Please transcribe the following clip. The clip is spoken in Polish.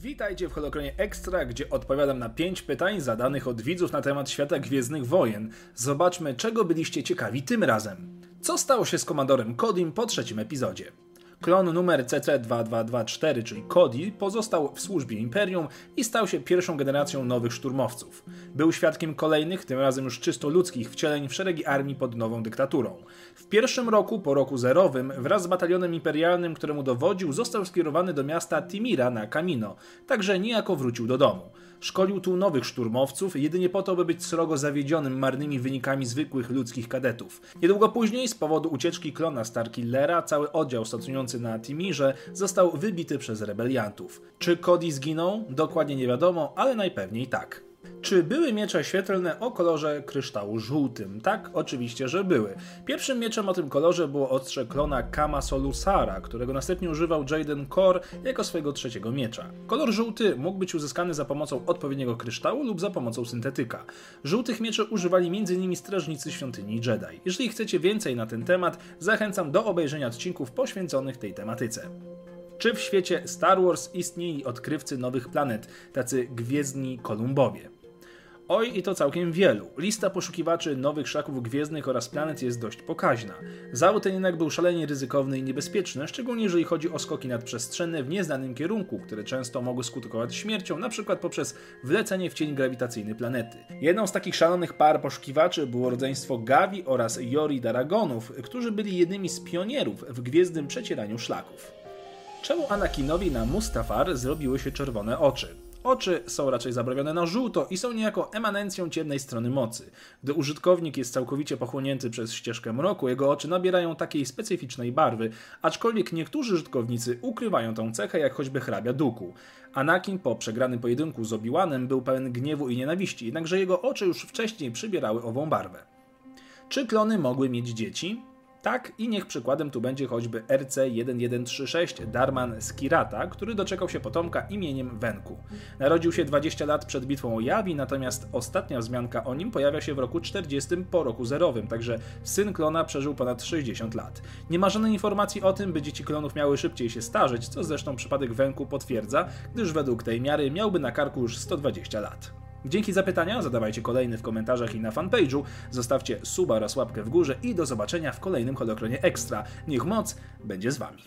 Witajcie w Holokronie Extra, gdzie odpowiadam na 5 pytań zadanych od widzów na temat świata Gwiezdnych Wojen. Zobaczmy, czego byliście ciekawi tym razem. Co stało się z komandorem Kodim po trzecim epizodzie? Klon numer CC2224, czyli Cody, pozostał w służbie Imperium i stał się pierwszą generacją nowych szturmowców. Był świadkiem kolejnych, tym razem już czysto ludzkich wcieleń w szeregi armii pod nową dyktaturą. W pierwszym roku, po roku zerowym, wraz z batalionem imperialnym, któremu dowodził, został skierowany do miasta Timira na Camino, także niejako wrócił do domu. Szkolił tu nowych szturmowców, jedynie po to, by być srogo zawiedzionym marnymi wynikami zwykłych ludzkich kadetów. Niedługo później, z powodu ucieczki klona Starkillera, cały oddział stacjonujący na Timirze został wybity przez rebeliantów. Czy Cody zginął? Dokładnie nie wiadomo, ale najpewniej tak. Czy były miecze świetlne o kolorze kryształu żółtym? Tak, oczywiście, że były. Pierwszym mieczem o tym kolorze było ostrze klona Kama Solusara, którego następnie używał Jaden Kor jako swojego trzeciego miecza. Kolor żółty mógł być uzyskany za pomocą odpowiedniego kryształu lub za pomocą syntetyka. Żółtych mieczy używali m.in. strażnicy świątyni Jedi. Jeżeli chcecie więcej na ten temat, zachęcam do obejrzenia odcinków poświęconych tej tematyce. Czy w świecie Star Wars istnieli odkrywcy nowych planet, tacy gwiezdni Kolumbowie? Oj, i to całkiem wielu. Lista poszukiwaczy nowych szlaków gwiezdnych oraz planet jest dość pokaźna. Zawód ten jednak był szalenie ryzykowny i niebezpieczny, szczególnie jeżeli chodzi o skoki nadprzestrzenne w nieznanym kierunku, które często mogły skutkować śmiercią, np. poprzez wlecenie w cień grawitacyjny planety. Jedną z takich szalonych par poszukiwaczy było rodzeństwo Gavi oraz Yori Daragonów, którzy byli jednymi z pionierów w gwiezdnym przecieraniu szlaków. Czemu Anakinowi na Mustafar zrobiły się czerwone oczy? Oczy są raczej zabarwione na żółto i są niejako emanencją ciemnej strony mocy. Gdy użytkownik jest całkowicie pochłonięty przez ścieżkę mroku, jego oczy nabierają takiej specyficznej barwy, aczkolwiek niektórzy użytkownicy ukrywają tą cechę, jak choćby hrabia Duku. Anakin po przegranym pojedynku z Obi-Wanem był pełen gniewu i nienawiści, jednakże jego oczy już wcześniej przybierały ową barwę. Czy klony mogły mieć dzieci? Tak i niech przykładem tu będzie choćby RC1136 Darman Skirata, który doczekał się potomka imieniem Wenku. Narodził się 20 lat przed bitwą o Jawi, natomiast ostatnia wzmianka o nim pojawia się w roku 40 po roku zerowym, także syn klona przeżył ponad 60 lat. Nie ma żadnej informacji o tym, by dzieci klonów miały szybciej się starzeć, co zresztą przypadek Wenku potwierdza, gdyż według tej miary miałby na karku już 120 lat. Dzięki za pytania, zadawajcie kolejne w komentarzach i na fanpage'u, zostawcie suba oraz łapkę w górze i do zobaczenia w kolejnym Holokronie Extra. Niech moc będzie z Wami.